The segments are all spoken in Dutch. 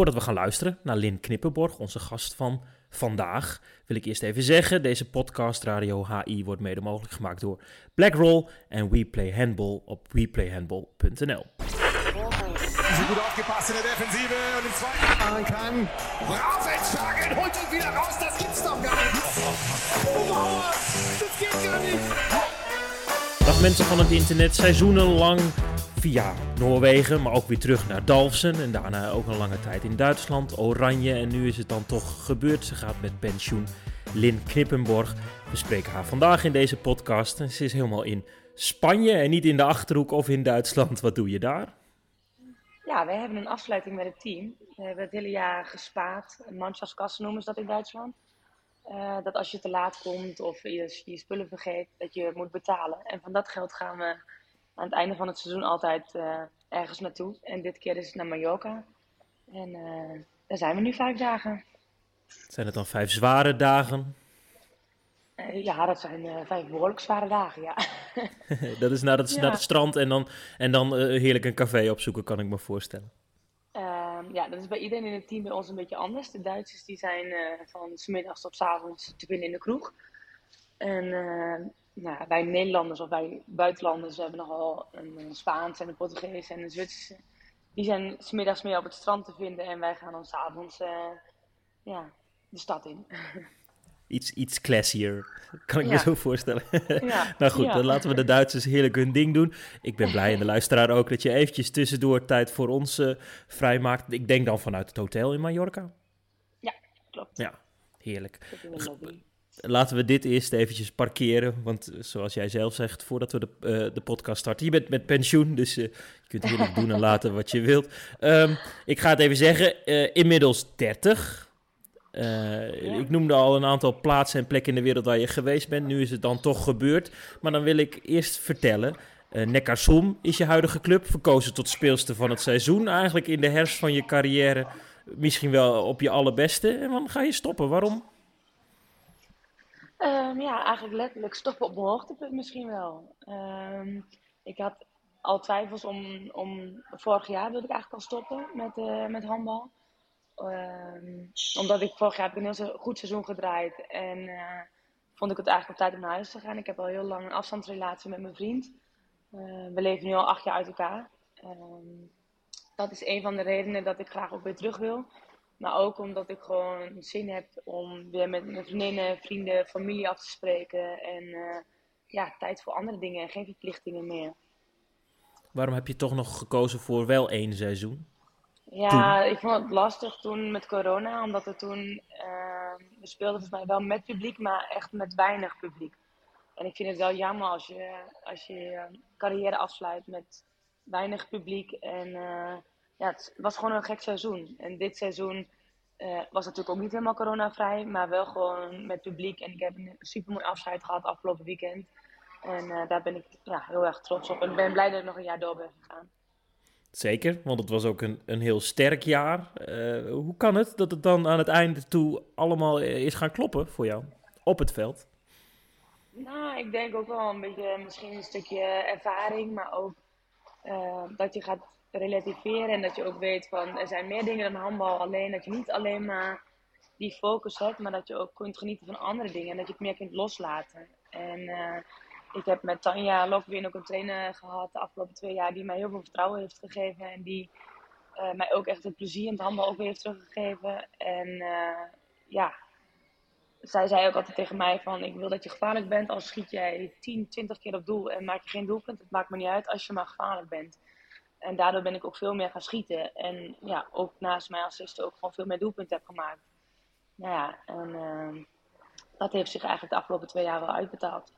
Voordat we gaan luisteren naar Lin Knippenborg, onze gast van vandaag, wil ik eerst even zeggen: deze podcast Radio HI wordt mede mogelijk gemaakt door Blackroll en We Play Handball op weplayhandball.nl. Holt gar nicht. Oh, nicht. Dag mensen van het internet, seizoenenlang via Noorwegen, maar ook weer terug naar Dalfsen en daarna ook een lange tijd in Duitsland, Oranje en nu is het dan toch gebeurd. Ze gaat met pensioen. Lin Knippenborg. We spreken haar vandaag in deze podcast en ze is helemaal in Spanje en niet in de Achterhoek of in Duitsland. Wat doe je daar? Ja, wij hebben een afsluiting met het team. We hebben het hele jaar gespaard. Mannschaftskassen noemen ze dat in Duitsland. Eh, dat als je te laat komt of je, je spullen vergeet, dat je moet betalen. En van dat geld gaan we aan het einde van het seizoen altijd uh, ergens naartoe. En dit keer is het naar Mallorca. En uh, daar zijn we nu vijf dagen. Zijn het dan vijf zware dagen? Uh, ja, dat zijn vijf behoorlijk zware dagen, ja. dat is naar het, ja. naar het strand en dan, en dan heerlijk een café opzoeken, kan ik me voorstellen. Ehm, ja, dat is bij iedereen in het team bij ons een beetje anders. De Duitsers die zijn van s middags tot s avonds te vinden in de kroeg. En nou, wij Nederlanders of wij buitenlanders hebben nogal een, een Spaans en een Portugees en een Zwitserse. Die zijn smiddags meer op het strand te vinden en wij gaan dan s'avonds uh, ja, de stad in. Iets, iets classier, kan ik ja. me zo voorstellen. Ja. nou goed, ja. dan laten we de Duitsers heerlijk hun ding doen. Ik ben blij en de luisteraar ook dat je eventjes tussendoor tijd voor ons uh, vrijmaakt. Ik denk dan vanuit het hotel in Mallorca. Ja, klopt. Ja, heerlijk laten we dit eerst eventjes parkeren. Want zoals jij zelf zegt, voordat we de, uh, de podcast starten, je bent met pensioen, dus uh, je kunt heerlijk doen en laten wat je wilt. Um, ik ga het even zeggen, uh, inmiddels 30. Ja. Ik noemde al een aantal plaatsen en plekken in de wereld waar je geweest bent. Nu is het dan toch gebeurd. Maar dan wil ik eerst vertellen. Uh, is je huidige club, verkozen tot speelster van het seizoen. Eigenlijk in de herfst van je carrière misschien wel op je allerbeste. En dan ga je stoppen. Waarom? Um, ja, eigenlijk letterlijk stoppen op mijn hoogtepunt misschien wel. Um, ik had al twijfels om, om... Vorig jaar wilde ik eigenlijk al stoppen met, uh, met handbal. Um, omdat ik vorig jaar heb ik een heel goed seizoen gedraaid. En uh, vond ik het eigenlijk op tijd om naar huis te gaan. Ik heb al heel lang een afstandsrelatie met mijn vriend. We leven nu al acht jaar uit elkaar. dat is een van de redenen dat ik graag ook weer terug wil. Maar ook omdat ik gewoon zin heb om weer met mijn vriendinnen, vrienden, familie af te spreken. En uh, ja, tijd voor andere dingen en geen verplichtingen meer. Waarom heb je toch nog gekozen voor wel één seizoen? Ja, toen? ik vond het lastig toen met corona. Omdat er toen, uh, we speelden volgens mij wel met publiek, maar echt met weinig publiek. En ik vind het wel jammer als je als je carrière afsluit met weinig publiek en... Uh, ja, het was gewoon een gek seizoen. En dit seizoen uh, was natuurlijk ook niet helemaal coronavrij, maar wel gewoon met publiek. En ik heb een super mooi afscheid gehad afgelopen weekend. En uh, daar ben ik ja, heel erg trots op. En ben blij dat ik nog een jaar door ben gegaan. Zeker, want het was ook een, een heel sterk jaar. Uh, hoe kan het dat het dan aan het einde toe allemaal is gaan kloppen voor jou op het veld? Nou, ik denk ook wel een beetje misschien een stukje ervaring, maar ook dat je gaat relativeren en dat je ook weet van er zijn meer dingen dan handbal. Alleen dat je niet alleen maar die focus hebt, maar dat je ook kunt genieten van andere dingen en dat je het meer kunt loslaten. En uh, ik heb met Tanja Lokwin ook een trainer gehad de afgelopen twee jaar die mij heel veel vertrouwen heeft gegeven en die uh, mij ook echt het plezier in het handbal ook weer heeft teruggegeven. En uh, ja, zij zei ook altijd tegen mij van ik wil dat je gevaarlijk bent, als schiet jij 10, 20 keer op doel en maak je geen doelpunt. Het maakt me niet uit als je maar gevaarlijk bent. En daardoor ben ik ook veel meer gaan schieten. En ja, ook naast mijn assisten ook gewoon veel meer doelpunten heb gemaakt. Nou ja, en uh, dat heeft zich eigenlijk de afgelopen twee jaar wel uitbetaald.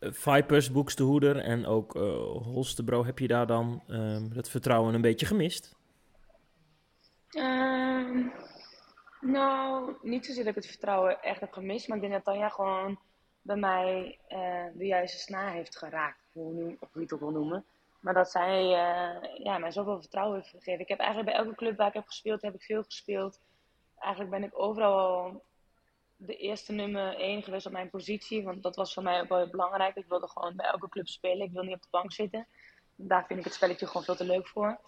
Uh, Vipers, Boekstehoeder en ook uh, Holstebro, heb je daar dan uh, dat vertrouwen een beetje gemist? Ehm, nou, niet zozeer dat ik het vertrouwen echt heb gemist, maar ik denk dat Tanja gewoon bij mij eh, de juiste snaar heeft geraakt, hoe, hoe je het ook wil noemen. Maar dat zij uh, ja, mij zoveel vertrouwen heeft gegeven. Ik heb eigenlijk bij elke club waar ik heb gespeeld, heb ik veel gespeeld. Eigenlijk ben ik overal de eerste nummer 1 geweest op mijn positie. Want dat was voor mij ook wel heel belangrijk. Ik wilde gewoon bij elke club spelen. Ik wil niet op de bank zitten. Daar vind ik het spelletje gewoon veel te leuk voor.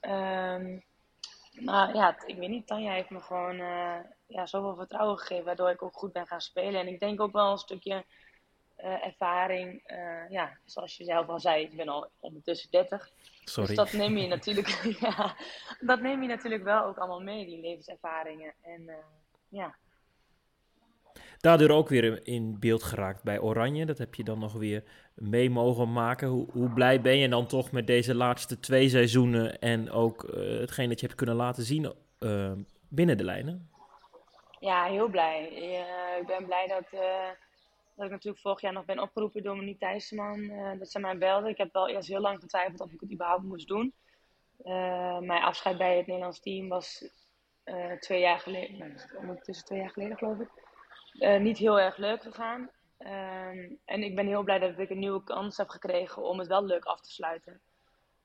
Um, Nou ja, ik weet niet. Tanja heeft me gewoon uh, ja, zoveel vertrouwen gegeven, waardoor ik ook goed ben gaan spelen. En ik denk ook wel een stukje uh, ervaring. Uh, ja, zoals je zelf al zei, ik ben al ondertussen 30. Sorry. Dus dat neem je natuurlijk, ja, dat neem je natuurlijk wel ook allemaal mee, die levenservaringen. En ja. Daardoor ook weer in beeld geraakt bij Oranje. Dat heb je dan nog weer mee mogen maken. Hoe, hoe blij ben je dan toch met deze laatste twee seizoenen en ook hetgeen dat je hebt kunnen laten zien binnen de lijnen? Ja, heel blij. Ik ben blij dat, dat ik natuurlijk vorig jaar nog ben opgeroepen door Monique Thijsman. dat ze mij belde. Ik heb wel eerst heel lang getwijfeld of ik het überhaupt moest doen. mijn afscheid bij het Nederlands team was twee jaar geleden, ondertussen twee jaar geleden geloof ik. Niet heel erg leuk gegaan. Um, en ik ben heel blij dat ik een nieuwe kans heb gekregen om het wel leuk af te sluiten.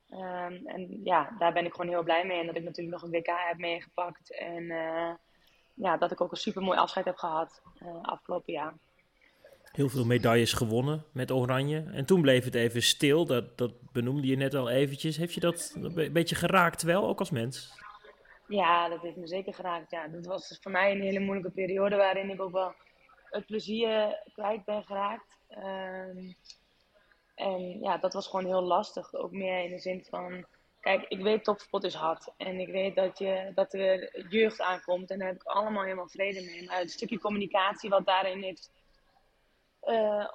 Um, en ja, daar ben ik gewoon heel blij mee. En dat ik natuurlijk nog een WK heb meegepakt. En ja, dat ik ook een super mooi afscheid heb gehad afgelopen jaar. Heel veel medailles gewonnen met Oranje. En toen bleef het even stil. Dat, dat benoemde je net al eventjes. Heeft je dat een beetje geraakt wel, ook als mens? Ja, dat heeft me zeker geraakt. Ja, dat was voor mij een hele moeilijke periode waarin ik ook wel het plezier kwijt ben geraakt. Um, en ja, dat was gewoon heel lastig. Ook meer in de zin van, kijk, ik weet topspot is hard. En ik weet dat, je, dat er jeugd aankomt. En daar heb ik allemaal helemaal vrede mee. Maar het stukje communicatie wat daarin heeft,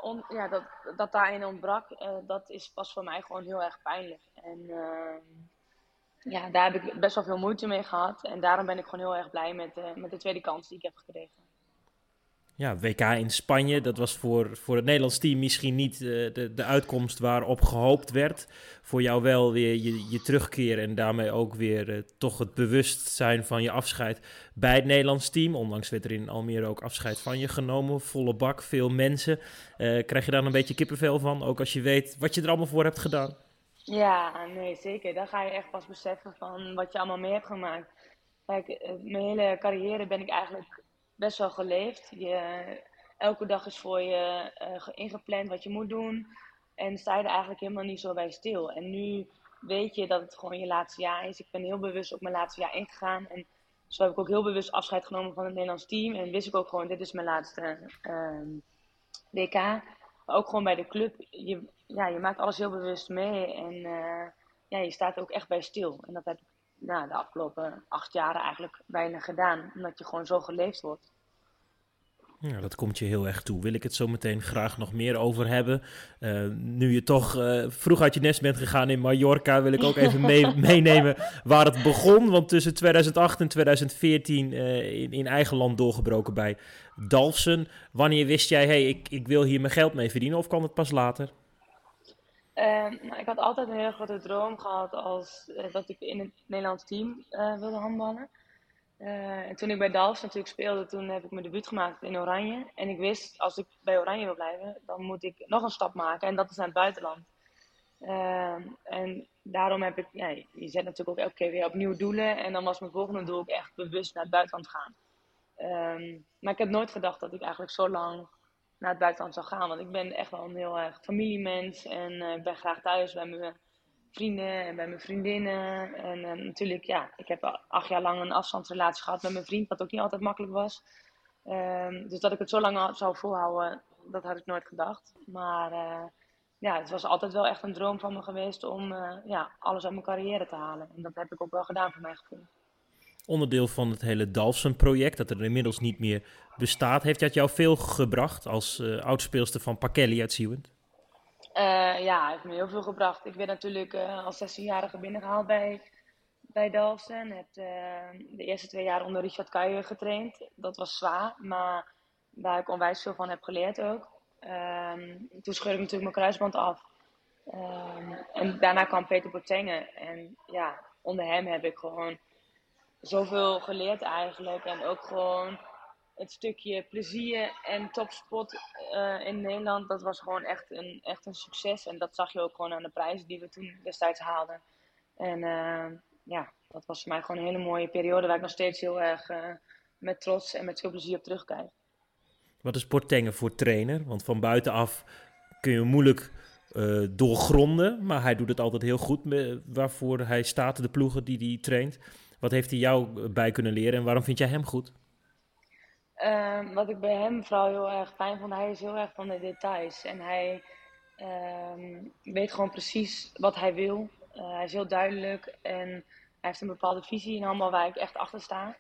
on, ja, dat, dat daarin ontbrak, uh, dat is pas voor mij gewoon heel erg pijnlijk. En uh, ja, daar heb ik best wel veel moeite mee gehad. En daarom ben ik gewoon heel erg blij met, uh, met de tweede kans die ik heb gekregen. Ja, WK in Spanje, dat was voor, voor het Nederlands team misschien niet uh, de, de uitkomst waarop gehoopt werd. Voor jou wel weer je, je terugkeer en daarmee ook weer uh, toch het bewustzijn van je afscheid bij het Nederlands team. Ondanks werd er in Almere ook afscheid van je genomen, volle bak, veel mensen. krijg je daar een beetje kippenvel van, ook als je weet wat je er allemaal voor hebt gedaan? Ja, nee, zeker. Dan ga je echt pas beseffen van wat je allemaal mee hebt gemaakt. Kijk, eh, mijn hele carrière ben ik eigenlijk best wel geleefd. Je, elke dag is voor je uh, ingepland wat je moet doen. En sta je er eigenlijk helemaal niet zo bij stil. En nu weet je dat het gewoon je laatste jaar is. Ik ben heel bewust op mijn laatste jaar ingegaan. En zo heb ik ook heel bewust afscheid genomen van het Nederlands team. En wist ik ook gewoon, dit is mijn laatste uh, WK. Maar ook gewoon bij de club. Je, ja, je maakt alles heel bewust mee. En uh, ja, je staat er ook echt bij stil. En dat heb ik nou, de afgelopen acht jaren eigenlijk bijna gedaan. Omdat je gewoon zo geleefd wordt. Ja, dat komt je heel erg toe. Wil ik het zo meteen graag nog meer over hebben. Uh, nu je toch uh, vroeg uit je nest bent gegaan in Mallorca, wil ik ook even mee, meenemen waar het begon. Want tussen 2008 en 2014 uh, in, in, eigen land doorgebroken bij Dalfsen. Wanneer wist jij, hey, ik, ik wil hier mijn geld mee verdienen of kwam het pas later? Nou, ik had altijd een heel grote droom gehad als dat ik in het Nederlands team wilde handballen. Uh, en toen ik bij Dals natuurlijk speelde, toen heb ik mijn debuut gemaakt in Oranje. En ik wist, als ik bij Oranje wil blijven, dan moet ik nog een stap maken. En dat is naar het buitenland. Uh, en daarom heb ik, je zet natuurlijk ook elke keer weer opnieuw doelen. En dan was mijn volgende doel ook echt bewust naar het buitenland gaan. Um, maar ik heb nooit gedacht dat ik eigenlijk zo lang naar het buitenland zou gaan. Want ik ben echt wel een heel erg familiemens. En ik ben graag thuis bij mijn vrienden en bij mijn vriendinnen. En uh, natuurlijk, ja, ik heb acht jaar lang een afstandsrelatie gehad met mijn vriend, wat ook niet altijd makkelijk was. Um, dus dat ik het zo lang zou volhouden, dat had ik nooit gedacht. Maar uh, ja, het was altijd wel echt een droom van me geweest om ja, alles uit mijn carrière te halen. En dat heb ik ook wel gedaan voor mijn gevoel. Onderdeel van het hele Dalfsen-project, dat er inmiddels niet meer bestaat. Heeft dat jou veel gebracht als uh, oudspeelster van Pakelli uit? Uh, ja, heeft me heel veel gebracht. Ik ben natuurlijk uh, als 16-jarige binnengehaald bij, bij Dalfsen. Heb de eerste twee jaar onder Richard Kuijer getraind. Dat was zwaar, maar waar ik onwijs veel van heb geleerd ook. Ehm, toen scheurde ik natuurlijk mijn kruisband af. Um, en daarna kwam Peter Botengen. En ja, onder hem heb ik gewoon zoveel geleerd eigenlijk. En ook gewoon het stukje plezier en topspot uh, in Nederland, dat was gewoon echt een, echt een succes. En dat zag je ook gewoon aan de prijzen die we toen destijds haalden. En uh, ja, dat was voor mij gewoon een hele mooie periode waar ik nog steeds heel erg uh, met trots en met veel plezier op terugkijk. Wat is Portengen voor trainer? Want van buitenaf kun je moeilijk doorgronden, maar hij doet het altijd heel goed waarvoor hij staat, de ploegen die hij traint. Wat heeft hij jou bij kunnen leren en waarom vind jij hem goed? Ehm, wat ik bij hem vooral heel erg fijn vond, hij is heel erg van de details. En hij ehm, weet gewoon precies wat hij wil. Uh, hij is heel duidelijk en hij heeft een bepaalde visie in allemaal waar ik echt achter sta.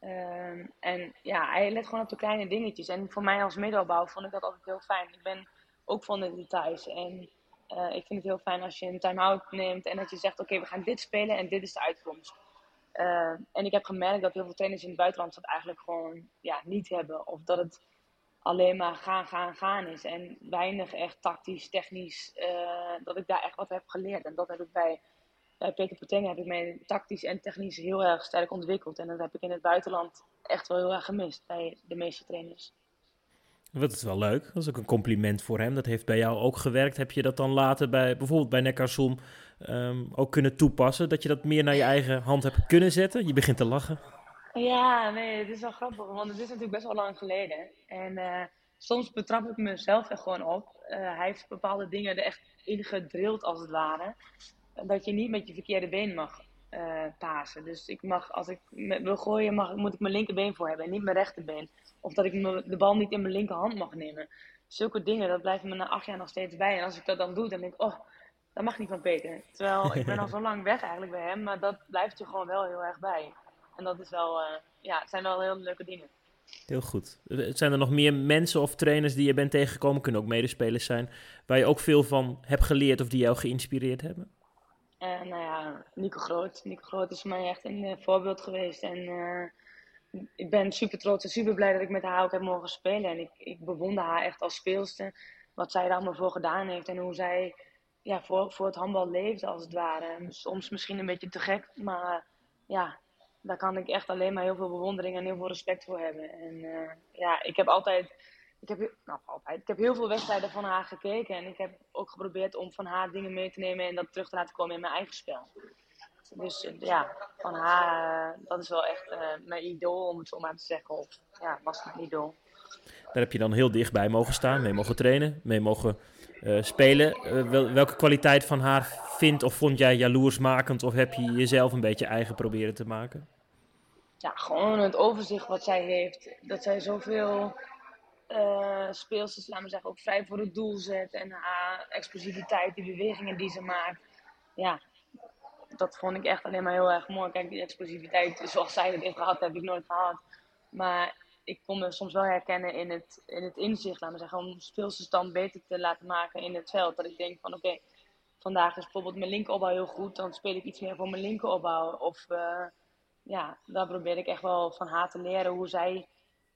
Ehm, en ja, hij let gewoon op de kleine dingetjes. En voor mij als middelbouw vond ik dat altijd heel fijn. Ik ben ook van de details. En uh, ik vind het heel fijn als je een time-out neemt en dat je zegt: Oké, we gaan dit spelen en dit is de uitkomst. Uh, en ik heb gemerkt dat heel veel trainers in het buitenland dat eigenlijk gewoon ja, niet hebben. Of dat het alleen maar gaan, gaan, gaan is. En weinig echt tactisch, technisch, uh, dat ik daar echt wat heb geleerd. En dat heb ik bij, Peter Potenga heb ik mij tactisch en technisch heel erg sterk ontwikkeld. En dat heb ik in het buitenland echt wel heel erg gemist bij de meeste trainers. Dat is wel leuk. Dat is ook een compliment voor hem. Dat heeft bij jou ook gewerkt. Heb je dat dan later bij bijvoorbeeld bij Neckarzoom um, ook kunnen toepassen? Dat je dat meer naar je eigen hand hebt kunnen zetten? Je begint te lachen. Ja, nee, het is wel grappig. Want het is natuurlijk best wel lang geleden. En uh, soms betrap ik mezelf er gewoon op. Uh, hij heeft bepaalde dingen er echt in gedrild, als het ware. Dat je niet met je verkeerde been mag uh, pasen. Dus ik mag, als ik wil gooien, mag, moet ik mijn linkerbeen voor hebben en niet mijn rechterbeen. Of dat ik de bal niet in mijn linkerhand mag nemen. Zulke dingen, dat blijft me na acht jaar nog steeds bij. En als ik dat dan doe, dan denk ik, oh, dat mag niet van Peter. Terwijl ik ben al zo lang weg eigenlijk bij hem, maar dat blijft je gewoon wel heel erg bij. En dat is wel, uh, ja, het zijn wel heel leuke dingen. Heel goed. Zijn er nog meer mensen of trainers die je bent tegengekomen, kunnen ook medespelers zijn, waar je ook veel van hebt geleerd of die jou geïnspireerd hebben? Uh, nou ja, Nico Groot. Nico Groot is voor mij echt een uh, voorbeeld geweest. En ik ben super trots en super blij dat ik met haar ook heb mogen spelen. En ik, ik bewonder haar echt als speelster. Wat zij er allemaal voor gedaan heeft en hoe zij ja, voor, voor het handbal leeft, als het ware. Soms misschien een beetje te gek, maar ja, daar kan ik echt alleen maar heel veel bewondering en heel veel respect voor hebben. En uh, ja, ik heb altijd, ik heb, nou, altijd, ik heb heel veel wedstrijden van haar gekeken. En ik heb ook geprobeerd om van haar dingen mee te nemen en dat terug te laten komen in mijn eigen spel. Dus uh, ja, van haar, uh, dat is wel echt mijn idool, om het zo maar te zeggen. Ja, was mijn idool. Daar heb je dan heel dichtbij mogen staan, mee mogen trainen, mee mogen uh, spelen. Wel, welke kwaliteit van haar vindt of vond jij jaloersmakend of heb je jezelf een beetje eigen proberen te maken? Ja, gewoon het overzicht wat zij heeft. Dat zij zoveel uh, speelsters, laten we zeggen, ook vrij voor het doel zet. En haar explosiviteit, die bewegingen die ze maakt. Ja, dat vond ik echt alleen maar heel erg mooi. Kijk, die explosiviteit zoals zij het heeft gehad, heb ik nooit gehad. Maar ik kon me soms wel herkennen in het, in het inzicht, laten we zeggen, om speelstand beter te laten maken in het veld. Dat ik denk van oké, vandaag is bijvoorbeeld mijn linkeropbouw heel goed, dan speel ik iets meer voor mijn linkeropbouw. Of uh, ja, daar probeer ik echt wel van haar te leren hoe zij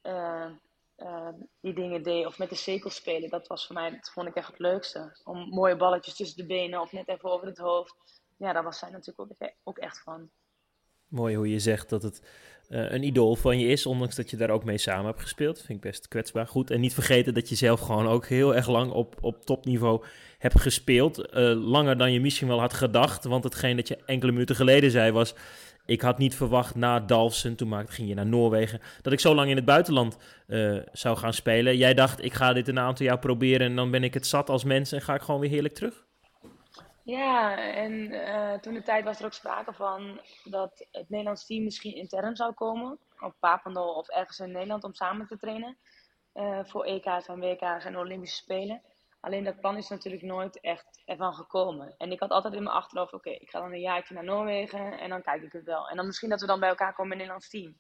uh, uh, die dingen deed. Of met de cirkel spelen, dat was voor mij, dat vond ik echt het leukste. Om mooie balletjes tussen de benen of net even over het hoofd. Ja, daar was zij natuurlijk ook echt van. Mooi hoe je zegt dat het uh, een idool van je is, ondanks dat je daar ook mee samen hebt gespeeld. Vind ik best kwetsbaar. Goed. En niet vergeten dat je zelf gewoon ook heel erg lang op, op topniveau hebt gespeeld. Uh, langer dan je misschien wel had gedacht. Want hetgeen dat je enkele minuten geleden zei was. Ik had niet verwacht na Dalfsen, toen ging je naar Noorwegen, dat ik zo lang in het buitenland uh, zou gaan spelen. Jij dacht, ik ga dit een aantal jaar proberen en dan ben ik het zat als mens en ga ik gewoon weer heerlijk terug? Ja, en uh, toen de tijd was er ook sprake van dat het Nederlands team misschien intern zou komen. Op Papendal of ergens in Nederland om samen te trainen. Uh, voor EK's en WK's en Olympische Spelen. Alleen dat plan is natuurlijk nooit echt ervan gekomen. En ik had altijd in mijn achterhoofd, oké, ik ga dan een jaartje naar Noorwegen en dan kijk ik het wel. En dan misschien dat we dan bij elkaar komen in het Nederlands team.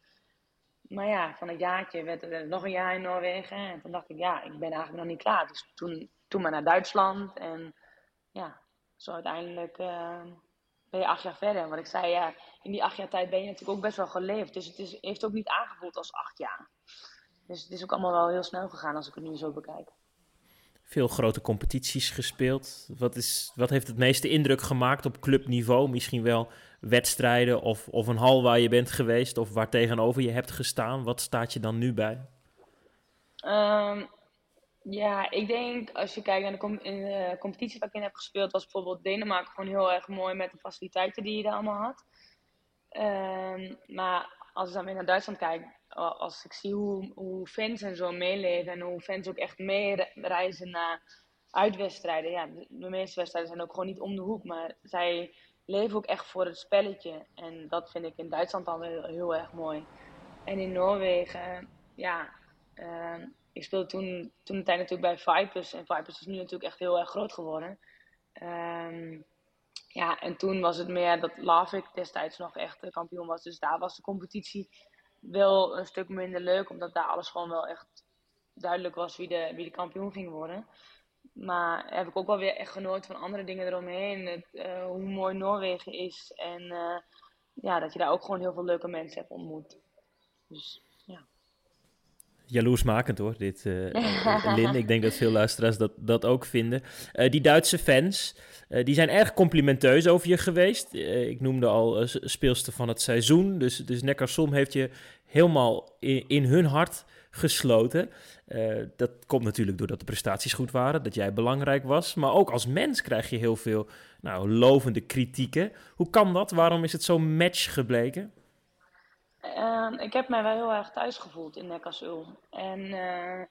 Maar ja, van een jaartje werd er nog een jaar in Noorwegen. En toen dacht ik, ja, ik ben eigenlijk nog niet klaar. Dus toen, toen maar naar Duitsland. En ja, zo uiteindelijk uh, ben je acht jaar verder. Wat ik zei, ja, in die acht jaar tijd ben je natuurlijk ook best wel geleefd. Dus het is, heeft ook niet aangevoeld als acht jaar. Dus het is ook allemaal wel heel snel gegaan als ik het nu zo bekijk. Veel grote competities gespeeld. Wat, is, wat heeft het meeste indruk gemaakt op clubniveau? Misschien wel wedstrijden of, of een hal waar je bent geweest of waar tegenover je hebt gestaan. Wat staat je dan nu bij? Um, ja, ik denk als je kijkt naar de, com in de competitie waar ik in heb gespeeld, was bijvoorbeeld Denemarken gewoon heel erg mooi met de faciliteiten die je daar allemaal had. Um, maar als ik dan weer naar Duitsland kijk, als ik zie hoe, hoe fans en zo meeleven en hoe fans ook echt meereizen naar uitwedstrijden. Ja, de, meeste wedstrijden zijn ook gewoon niet om de hoek, maar zij leven ook echt voor het spelletje. En dat vind ik in Duitsland dan heel, heel erg mooi. En in Noorwegen, ja, uh, ik speelde toen, toen de tijd natuurlijk bij Vipers. En Vipers is nu natuurlijk echt heel erg groot geworden. Um, ja, en toen was het meer dat Lavik destijds nog echt de kampioen was. Dus daar was de competitie wel een stuk minder leuk. Omdat daar alles gewoon wel echt duidelijk was wie de, wie de kampioen ging worden. Maar heb ik ook wel weer echt genoten van andere dingen eromheen. Het, uh, hoe mooi Noorwegen is. En uh, ja, dat je daar ook gewoon heel veel leuke mensen hebt ontmoet. Dus. Jaloersmakend hoor, dit uh, Lin. Ik denk dat veel luisteraars dat, dat ook vinden. die Duitse fans, die zijn erg complimenteus over je geweest. ik noemde al speelster van het seizoen. Dus, dus Neckarsom heeft je helemaal in, in hun hart gesloten. Dat komt natuurlijk doordat de prestaties goed waren, dat jij belangrijk was. Maar ook als mens krijg je heel veel nou, lovende kritieken. Hoe kan dat? Waarom is het zo'n match gebleken? Uh, ik heb mij wel heel erg thuis gevoeld in Neckarsulm. En uh,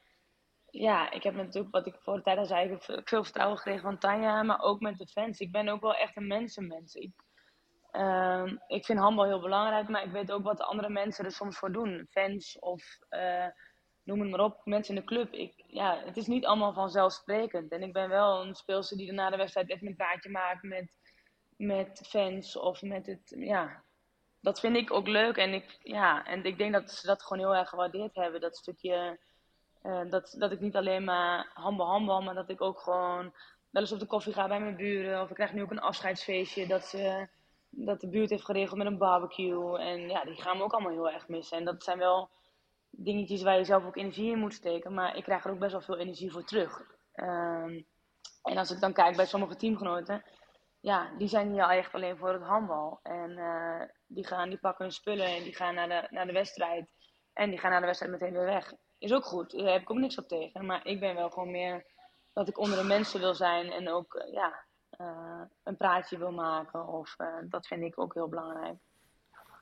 ja, ik heb natuurlijk, wat ik voor de tijd al zei, ik veel vertrouwen gekregen van Tanja, maar ook met de fans. Ik ben ook wel echt een mensenmens. Ik, ehm, ik vind handbal heel belangrijk, maar ik weet ook wat andere mensen er soms voor doen. Fans of eh, noem het maar op, mensen in de club. Ik, ja, het is niet allemaal vanzelfsprekend. En ik ben wel een speelster die er na de wedstrijd even een praatje maakt met, met fans of met het, ja, dat vind ik ook leuk. En ik, ja, en ik denk dat ze dat gewoon heel erg gewaardeerd hebben. Dat stukje, uh, dat, dat ik niet alleen maar handbal, handbal, maar dat ik ook gewoon wel eens op de koffie ga bij mijn buren. Of ik krijg nu ook een afscheidsfeestje dat, ze, dat de buurt heeft geregeld met een barbecue. En ja, die gaan we ook allemaal heel erg missen. En dat zijn wel dingetjes waar je zelf ook energie in moet steken. Maar ik krijg er ook best wel veel energie voor terug. Um, en als ik dan kijk bij sommige teamgenoten, ja, die zijn hier echt alleen voor het handbal. En uh, die gaan, die pakken hun spullen en die gaan naar de, naar de wedstrijd. En die gaan naar de wedstrijd meteen weer weg. Is ook goed, daar heb ik ook niks op tegen. Maar ik ben wel gewoon meer dat ik onder de mensen wil zijn en ook uh, ja, uh, een praatje wil maken. Of dat vind ik ook heel belangrijk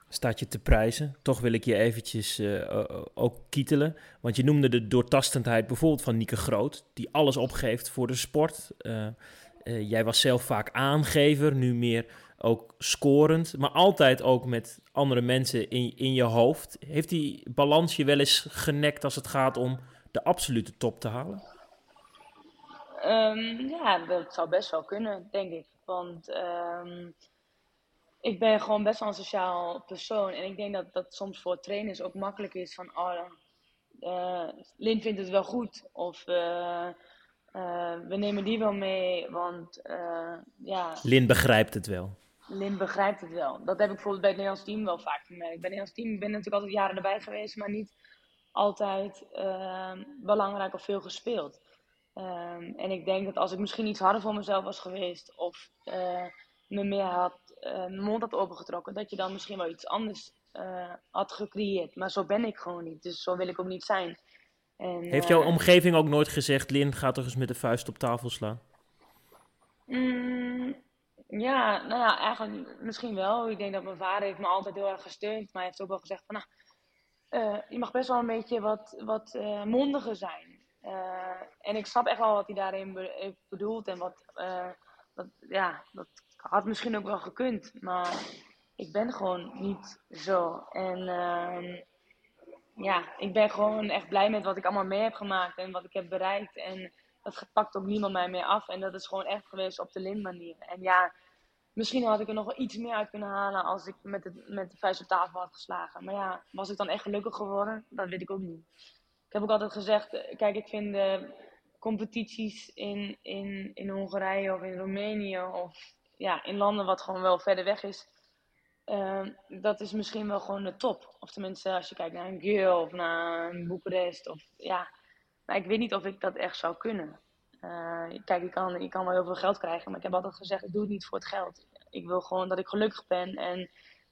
staat je te prijzen. Toch wil ik je eventjes ook kietelen. Want je noemde de doortastendheid bijvoorbeeld van Nieke Groot, die alles opgeeft voor de sport. Uh, uh, jij was zelf vaak aangever, nu meer ook scorend, maar altijd ook met andere mensen in, in je hoofd. Heeft die balans je wel eens genekt als het gaat om de absolute top te halen? Um, ja, dat zou best wel kunnen, denk ik. Want um, ik ben gewoon best wel een sociaal persoon. En ik denk dat dat soms voor trainers ook makkelijk is van, oh, uh, Lin vindt het wel goed. Of uh, uh, we nemen die wel mee, want ja... Lin begrijpt het wel. Lin begrijpt het wel. Dat heb ik bijvoorbeeld bij het Nederlands team wel vaak gemerkt. Bij het Nederlands team ben ik natuurlijk altijd jaren erbij geweest, maar niet altijd belangrijk of veel gespeeld. Um, en ik denk dat als ik misschien iets harder voor mezelf was geweest, of me meer had mijn mond had opengetrokken, dat je dan misschien wel iets anders had gecreëerd. Maar zo ben ik gewoon niet, dus zo wil ik ook niet zijn. En, Heeft jouw uh, omgeving ook nooit gezegd, Lin, ga toch eens met de vuist op tafel slaan? Mm, ja, nou ja, eigenlijk misschien wel. Ik denk dat mijn vader heeft me altijd heel erg gesteund, maar hij heeft ook wel gezegd van, nou, je mag best wel een beetje wat, wat mondiger zijn. en ik snap echt wel wat hij daarin be bedoelt en wat, dat, ja, dat had misschien ook wel gekund, maar ik ben gewoon niet zo. En uh, ja, ik ben gewoon echt blij met wat ik allemaal mee heb gemaakt en wat ik heb bereikt. En dat pakt ook niemand mij meer af. En dat is gewoon echt geweest op de Lin manier. En ja, misschien had ik er nog wel iets meer uit kunnen halen als ik met, met de vuist op tafel had geslagen. Maar ja, was ik dan echt gelukkig geworden? Dat weet ik ook niet. Ik heb ook altijd gezegd, kijk, ik vind de competities in, in, in Hongarije of in Roemenië of ja, in landen wat gewoon wel verder weg is, uh, dat is misschien wel gewoon de top. Of tenminste, als je kijkt naar een Geel of naar een Boekarest. Of, ja. Maar ik weet niet of ik dat echt zou kunnen. Uh, kijk, ik kan, ik kan wel heel veel geld krijgen, maar ik heb altijd gezegd, ik doe het niet voor het geld. Ik wil gewoon dat ik gelukkig ben en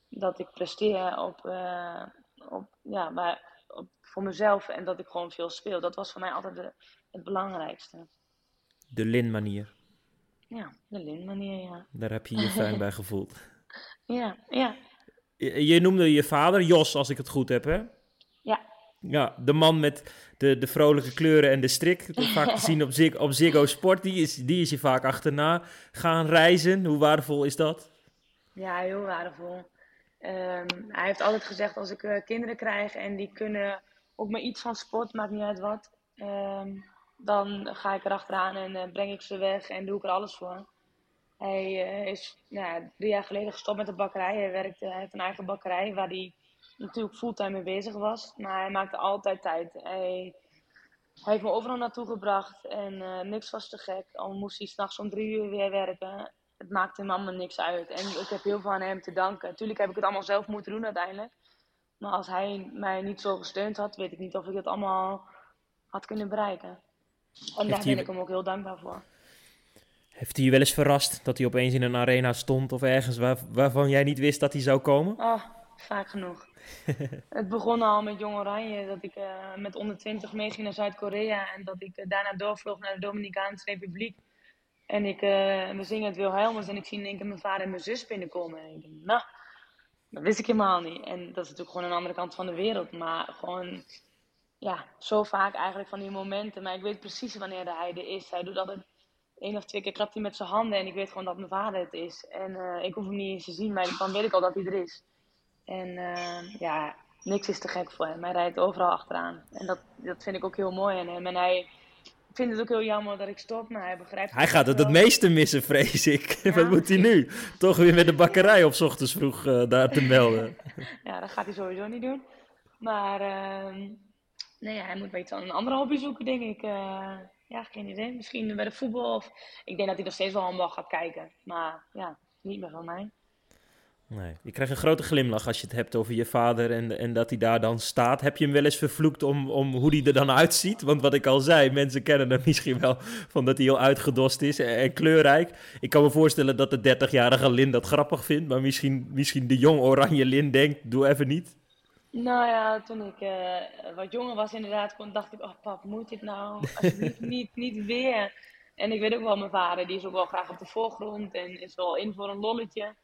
dat ik presteer op, uh, op, ja, maar op, voor mezelf en dat ik gewoon veel speel. Dat was voor mij altijd de, het belangrijkste. De Lin-manier. Ja, de lintmanier, ja. Daar heb je je fijn bij gevoeld. Ja, ja. Je, je, noemde je vader Jos, als ik het goed heb, hè? Ja. Ja, de man met de, de vrolijke kleuren en de strik. Vaak te zien op, Zig, op Ziggo Sport. Die is, die is je vaak achterna gaan reizen. Hoe waardevol is dat? Ja, heel waardevol. Ehm, hij heeft altijd gezegd als ik eh, kinderen krijg en die kunnen ook maar iets van sport, maakt niet uit wat. Ehm, dan ga ik erachteraan en uh, breng ik ze weg en doe ik er alles voor. Hij uh, is nou, drie jaar geleden gestopt met de bakkerij. Hij, werkte, hij heeft een eigen bakkerij waar hij natuurlijk fulltime mee bezig was. Maar hij maakte altijd tijd. Hij, hij heeft me overal naartoe gebracht en uh, niks was te gek. Al moest hij s'nachts om drie uur weer werken. Het maakte hem allemaal niks uit. En ik heb heel veel aan hem te danken. Natuurlijk heb ik het allemaal zelf moeten doen uiteindelijk. Maar als hij mij niet zo gesteund had, weet ik niet of ik het allemaal had kunnen bereiken. En daar ben hij- ik hem ook heel dankbaar voor. Heeft hij je wel eens verrast dat hij opeens in een arena stond of ergens waar, waarvan jij niet wist dat hij zou komen? Oh, vaak genoeg. het begon al met Jong Oranje, dat ik eh, met onder 20 meeging naar Zuid-Korea en dat ik eh, daarna doorvloog naar de Dominicaanse Republiek. En ik, eh, we zingen het Wilhelmus en ik zie in één keer mijn vader en mijn zus binnenkomen. En ik denk, nou, dat wist ik helemaal niet. En dat is natuurlijk gewoon een andere kant van de wereld. Maar gewoon, ja, zo vaak eigenlijk van die momenten. Maar ik weet precies wanneer hij er is. Hij doet altijd één of twee keer klapt hij met zijn handen en ik weet gewoon dat mijn vader het is. En eh, ik hoef hem niet eens te zien, maar dan weet ik al dat hij er is. En eh, ja, niks is te gek voor hem. Hij rijdt overal achteraan. En dat, dat vind ik ook heel mooi aan hem. En hij vindt het ook heel jammer dat ik stop, maar hij begrijpt Hij gaat het het meeste missen, vrees ik. Ja. Wat moet hij nu? Toch weer met de bakkerij op ochtends vroeg eh, daar te melden. Ja, dat gaat hij sowieso niet doen. Maar ehm, nee, hij moet wel iets aan een andere hobby zoeken, denk ik. Ja, geen idee. Misschien bij de voetbal. Of... Ik denk dat hij nog steeds wel handbal gaat kijken. Maar ja, niet meer van mij. Nee, je krijgt een grote glimlach als je het hebt over je vader en, en dat hij daar dan staat. Heb je hem wel eens vervloekt om, om hoe hij er dan uitziet? Want wat ik al zei, mensen kennen hem misschien wel van dat hij heel uitgedost is en, en kleurrijk. Ik kan me voorstellen dat de 30-jarige Lin dat grappig vindt, maar misschien, misschien de jong oranje Lin denkt, doe even niet. Nou ja, toen ik eh, wat jonger was inderdaad, kon, dacht ik, oh pap, moet dit nou? Alsjeblieft niet, niet weer. En ik weet ook wel, mijn vader, die is ook wel graag op de voorgrond en is wel in voor een lolletje.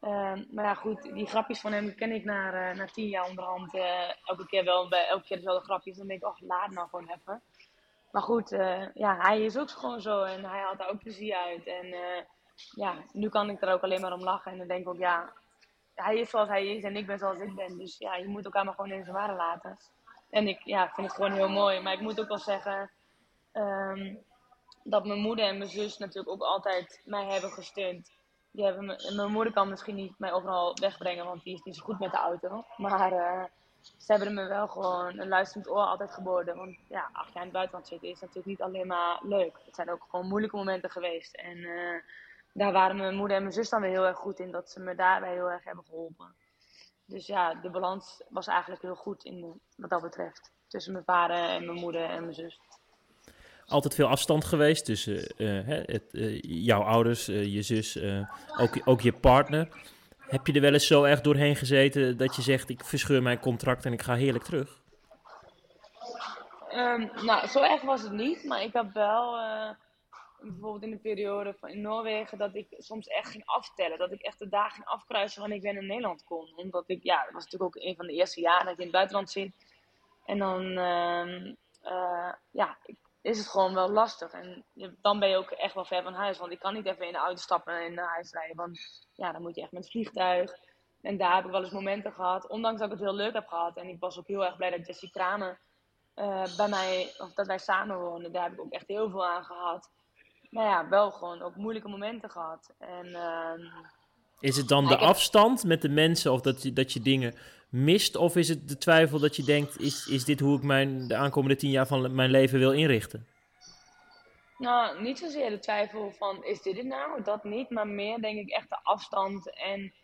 Ehm, maar ja, goed, die grapjes van hem ken ik na, eh, na tien jaar onderhand eh, elke keer wel, bij elke keer dezelfde grapjes. Dan denk ik, oh, laat nou gewoon even. Maar goed, ja, hij is ook gewoon zo en hij haalt daar ook plezier uit. En ja, nu kan ik er ook alleen maar om lachen. En dan denk ik ook, ja, hij is zoals hij is en ik ben zoals ik ben. Dus ja, je moet elkaar maar gewoon in zijn waarde laten. En ik ja, vind het gewoon heel mooi. Maar ik moet ook wel zeggen ehm, dat mijn moeder en mijn zus natuurlijk ook altijd mij hebben gesteund. Die hebben mijn moeder kan misschien niet mij overal wegbrengen, want die is niet zo goed met de auto. Maar eh, ze hebben me wel gewoon een luisterend oor altijd geboden. Want ja, acht jaar in het buitenland zitten is natuurlijk niet alleen maar leuk. Het zijn ook gewoon moeilijke momenten geweest. En eh, daar waren mijn moeder en mijn zus dan weer heel erg goed in, dat ze me daarbij heel erg hebben geholpen. Dus ja, de balans was eigenlijk heel goed in, wat dat betreft. Tussen mijn vader en mijn moeder en mijn zus. Altijd veel afstand geweest tussen eh, hè, het, eh, jouw ouders, eh, je zus, eh, ook, ook je partner. Heb je er wel eens zo erg doorheen gezeten dat je zegt, ik verscheur mijn contract en ik ga heerlijk terug? Ehm, nou, zo erg was het niet, maar ik heb wel eh, bijvoorbeeld in de periode van in Noorwegen dat ik soms echt ging aftellen. Dat ik echt de dagen ging afkruisen wanneer ik weer naar Nederland kon. Omdat ik, ja, dat was natuurlijk ook een van de eerste jaren dat je in het buitenland zit. En dan, ehm, eh, ja, ik- is het gewoon wel lastig. En dan ben je ook echt wel ver van huis. Want ik kan niet even in de auto stappen en naar huis rijden. Want ja, dan moet je echt met het vliegtuig. En daar heb ik wel eens momenten gehad. Ondanks dat ik het heel leuk heb gehad. En ik was ook heel erg blij dat Jessie Kramer eh, bij mij, of dat wij samen woonden. Daar heb ik ook echt heel veel aan gehad. Maar ja, wel gewoon ook moeilijke momenten gehad. En ehm, Is het dan de heb- afstand met de mensen of dat je, dat je dingen mist? Of is het de twijfel dat je denkt, is, is dit hoe ik mijn, de aankomende tien jaar van mijn leven wil inrichten? Nou, niet zozeer de twijfel van is dit het nou? Dat niet, maar meer denk ik echt de afstand. En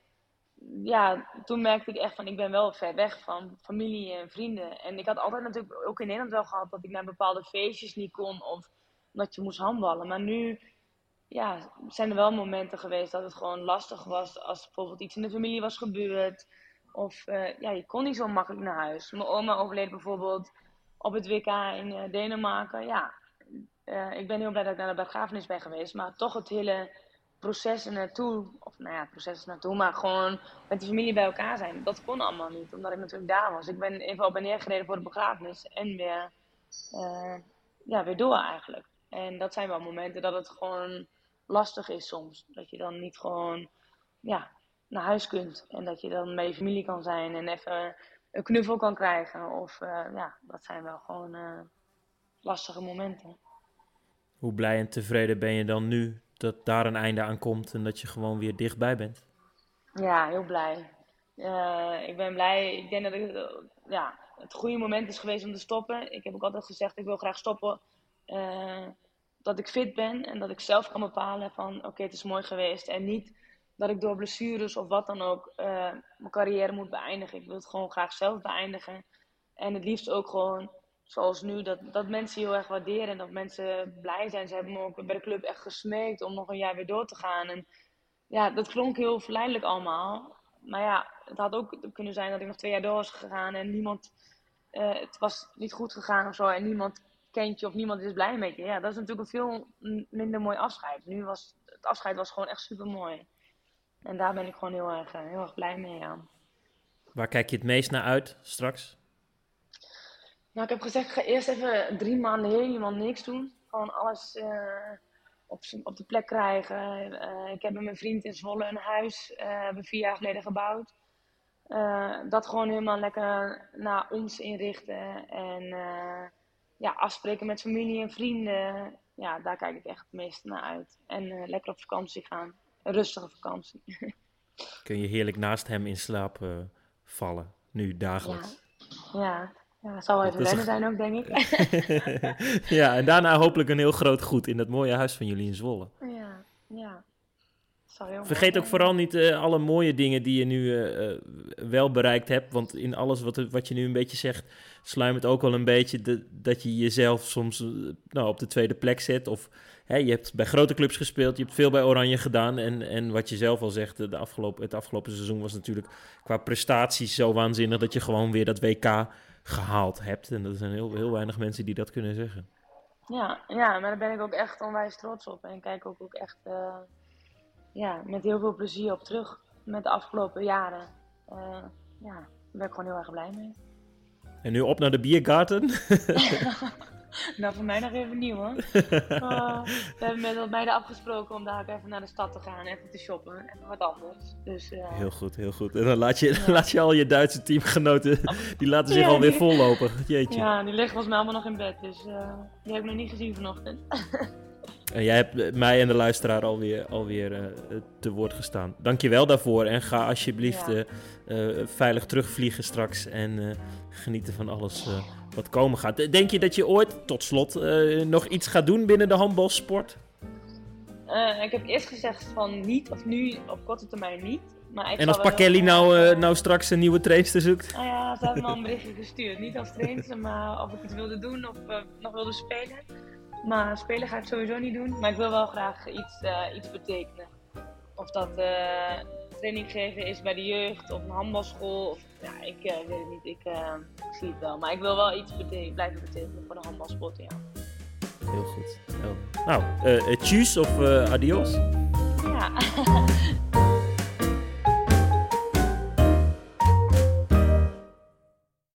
ja, toen merkte ik echt van ik ben wel ver weg van familie en vrienden. En ik had altijd natuurlijk ook in Nederland wel gehad dat ik naar bepaalde feestjes niet kon of dat je moest handballen. Maar nu ja, zijn er wel momenten geweest dat het gewoon lastig was als bijvoorbeeld iets in de familie was gebeurd. Of eh, ja, je kon niet zo makkelijk naar huis. Mijn oma overleed bijvoorbeeld op het WK in eh, Denemarken. Ja, eh, ik ben heel blij dat ik naar de begrafenis ben geweest. Maar toch het hele proces naartoe, of nou ja, proces naartoe, maar gewoon met de familie bij elkaar zijn. Dat kon allemaal niet, omdat ik natuurlijk daar was. Ik ben even op en neer gereden voor de begrafenis en weer, ja, weer door eigenlijk. En dat zijn wel momenten dat het gewoon lastig is soms. Dat je dan niet gewoon, ja, naar huis kunt. En dat je dan bij je familie kan zijn en even een knuffel kan krijgen. Of ja, dat zijn wel gewoon lastige momenten. Hoe blij en tevreden ben je dan nu dat daar een einde aan komt en dat je gewoon weer dichtbij bent? Ja, heel blij. Uh, ik ben blij. Ik denk dat het, ja, het goede moment is geweest om te stoppen. Ik heb ook altijd gezegd, ik wil graag stoppen. Uh, dat ik fit ben en dat ik zelf kan bepalen van oké, het is mooi geweest. En niet dat ik door blessures of wat dan ook uh, mijn carrière moet beëindigen. Ik wil het gewoon graag zelf beëindigen. En het liefst ook gewoon zoals nu, dat, dat mensen heel erg waarderen en dat mensen blij zijn. Ze hebben me ook bij de club echt gesmeekt om nog een jaar weer door te gaan. En ja, dat klonk heel verleidelijk allemaal. Maar ja, het had ook kunnen zijn dat ik nog twee jaar door was gegaan en niemand, uh, het was niet goed gegaan of zo en niemand kent je of niemand is blij met je. Ja, dat is natuurlijk een veel minder mooi afscheid. Nu was het afscheid was gewoon echt super mooi. En daar ben ik gewoon heel erg, heel erg blij mee. Ja. Waar kijk je het meest naar uit straks? Nou, ik heb gezegd, ik ga eerst even drie maanden helemaal niks doen. Gewoon alles uh, op, op de plek krijgen. Uh, ik heb met mijn vriend in Zwolle een huis, uh, hebben vier jaar geleden gebouwd. dat gewoon helemaal lekker naar ons inrichten. En ja, afspreken met familie en vrienden. Ja, daar kijk ik echt het meest naar uit. En lekker op vakantie gaan. Een rustige vakantie. Kun je heerlijk naast hem in slaap vallen, nu dagelijks? Ja, ja zal wel even wennen zijn ook, denk ik. ja, en daarna hopelijk een heel groot goed in dat mooie huis van jullie in Zwolle. Ja, ja. Vergeet ook vooral niet uh, alle mooie dingen die je nu uh, wel bereikt hebt. Want in alles wat, wat je nu een beetje zegt, sluimert ook wel een beetje de, dat je jezelf soms nou, op de tweede plek zet. Of hè, je hebt bij grote clubs gespeeld, je hebt veel bij Oranje gedaan. En, en wat je zelf al zegt, de afgelopen, het afgelopen seizoen was natuurlijk qua prestaties zo waanzinnig dat je gewoon weer dat WK gehaald hebt. En er zijn heel, heel weinig mensen die dat kunnen zeggen. Ja, ja, maar daar ben ik ook echt onwijs trots op. En kijk ook, ook echt uh, ja, met heel veel plezier op terug met de afgelopen jaren. Uh, ja, daar ben ik gewoon heel erg blij mee. En nu op naar de biergarten. nou, voor mij nog even nieuw hoor. Uh, we hebben met wat meiden afgesproken om daar even naar de stad te gaan, even te shoppen, even wat anders. Dus, uh... Heel goed, heel goed. En dan laat je, ja. laat je al je Duitse teamgenoten, die laten zich ja, alweer die... vollopen. Jeetje. Ja, die liggen volgens mij allemaal nog in bed, dus uh, die heb ik nog niet gezien vanochtend. En jij hebt mij en de luisteraar alweer, alweer uh, te woord gestaan. Dank je wel daarvoor en ga alsjeblieft ja. uh, veilig terugvliegen straks en genieten van alles wat komen gaat. Denk je dat je ooit, tot slot, nog iets gaat doen binnen de handbalsport? Ik heb eerst gezegd van niet, of nu op korte termijn niet. Maar ik en als Pakelli nou, nou straks een nieuwe trainster zoekt? Nou ja, ze hebben me al een berichtje gestuurd. Niet als trainster, maar of ik iets wilde doen of nog wilde spelen. Maar spelen ga ik sowieso niet doen. Maar ik wil wel graag iets, iets betekenen. Of dat training geven is bij de jeugd of een handbalschool. Of, ja, ik uh, weet het niet. Ik, ik, zie het wel. Maar ik wil wel iets betekenen, blijven betekenen voor de handbalsport, ja. Heel goed. Heel. Nou, uh, tjus of adios? Ja.